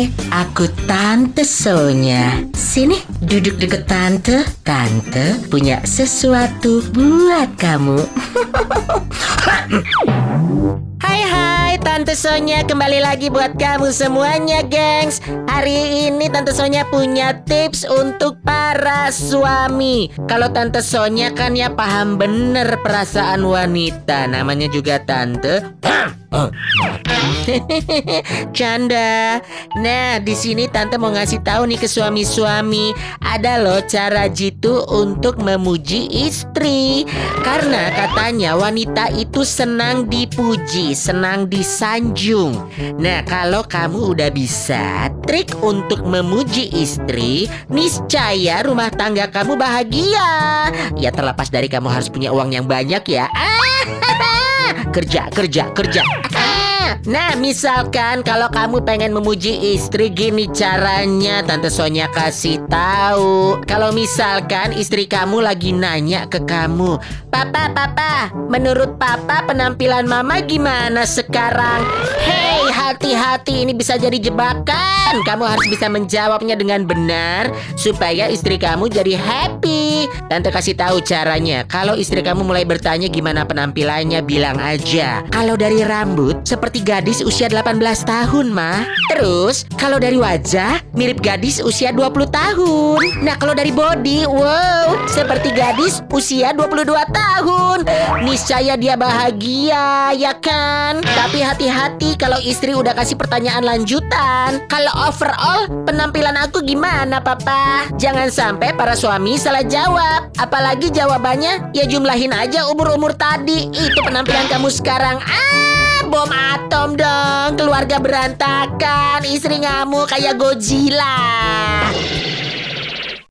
Hai, aku Tante Sonya. Sini, duduk deket Tante. Tante punya sesuatu buat kamu. Hai hai Tante Sonya kembali lagi buat kamu semuanya gengs Hari ini Tante Sonya punya tips untuk para suami Kalau Tante Sonya kan ya paham bener perasaan wanita Namanya juga Tante Canda. Nah, di sini tante mau ngasih tahu nih ke suami-suami, ada loh cara jitu untuk memuji istri. Karena katanya wanita itu senang dipuji, senang disanjung. Nah, kalau kamu udah bisa trik untuk memuji istri, niscaya rumah tangga kamu bahagia. Ya terlepas dari kamu harus punya uang yang banyak ya. kerja, kerja, kerja. Nah, misalkan kalau kamu pengen memuji istri gini caranya Tante Sonya kasih tahu. Kalau misalkan istri kamu lagi nanya ke kamu, "Papa, papa, menurut papa penampilan mama gimana sekarang?" Hei, hati-hati ini bisa jadi jebakan. Kamu harus bisa menjawabnya dengan benar supaya istri kamu jadi happy. Tante kasih tahu caranya. Kalau istri kamu mulai bertanya gimana penampilannya, bilang aja. Kalau dari rambut seperti gadis usia 18 tahun, mah. Terus, kalau dari wajah, mirip gadis usia 20 tahun. Nah, kalau dari body, wow, seperti gadis usia 22 tahun. Niscaya dia bahagia, ya kan? Tapi hati-hati kalau istri udah kasih pertanyaan lanjutan. Kalau overall, penampilan aku gimana, Papa? Jangan sampai para suami salah jawab. Apalagi jawabannya, ya jumlahin aja umur-umur tadi. Itu penampilan kamu sekarang. Ah! bom atom dong Keluarga berantakan Istri ngamuk kayak Godzilla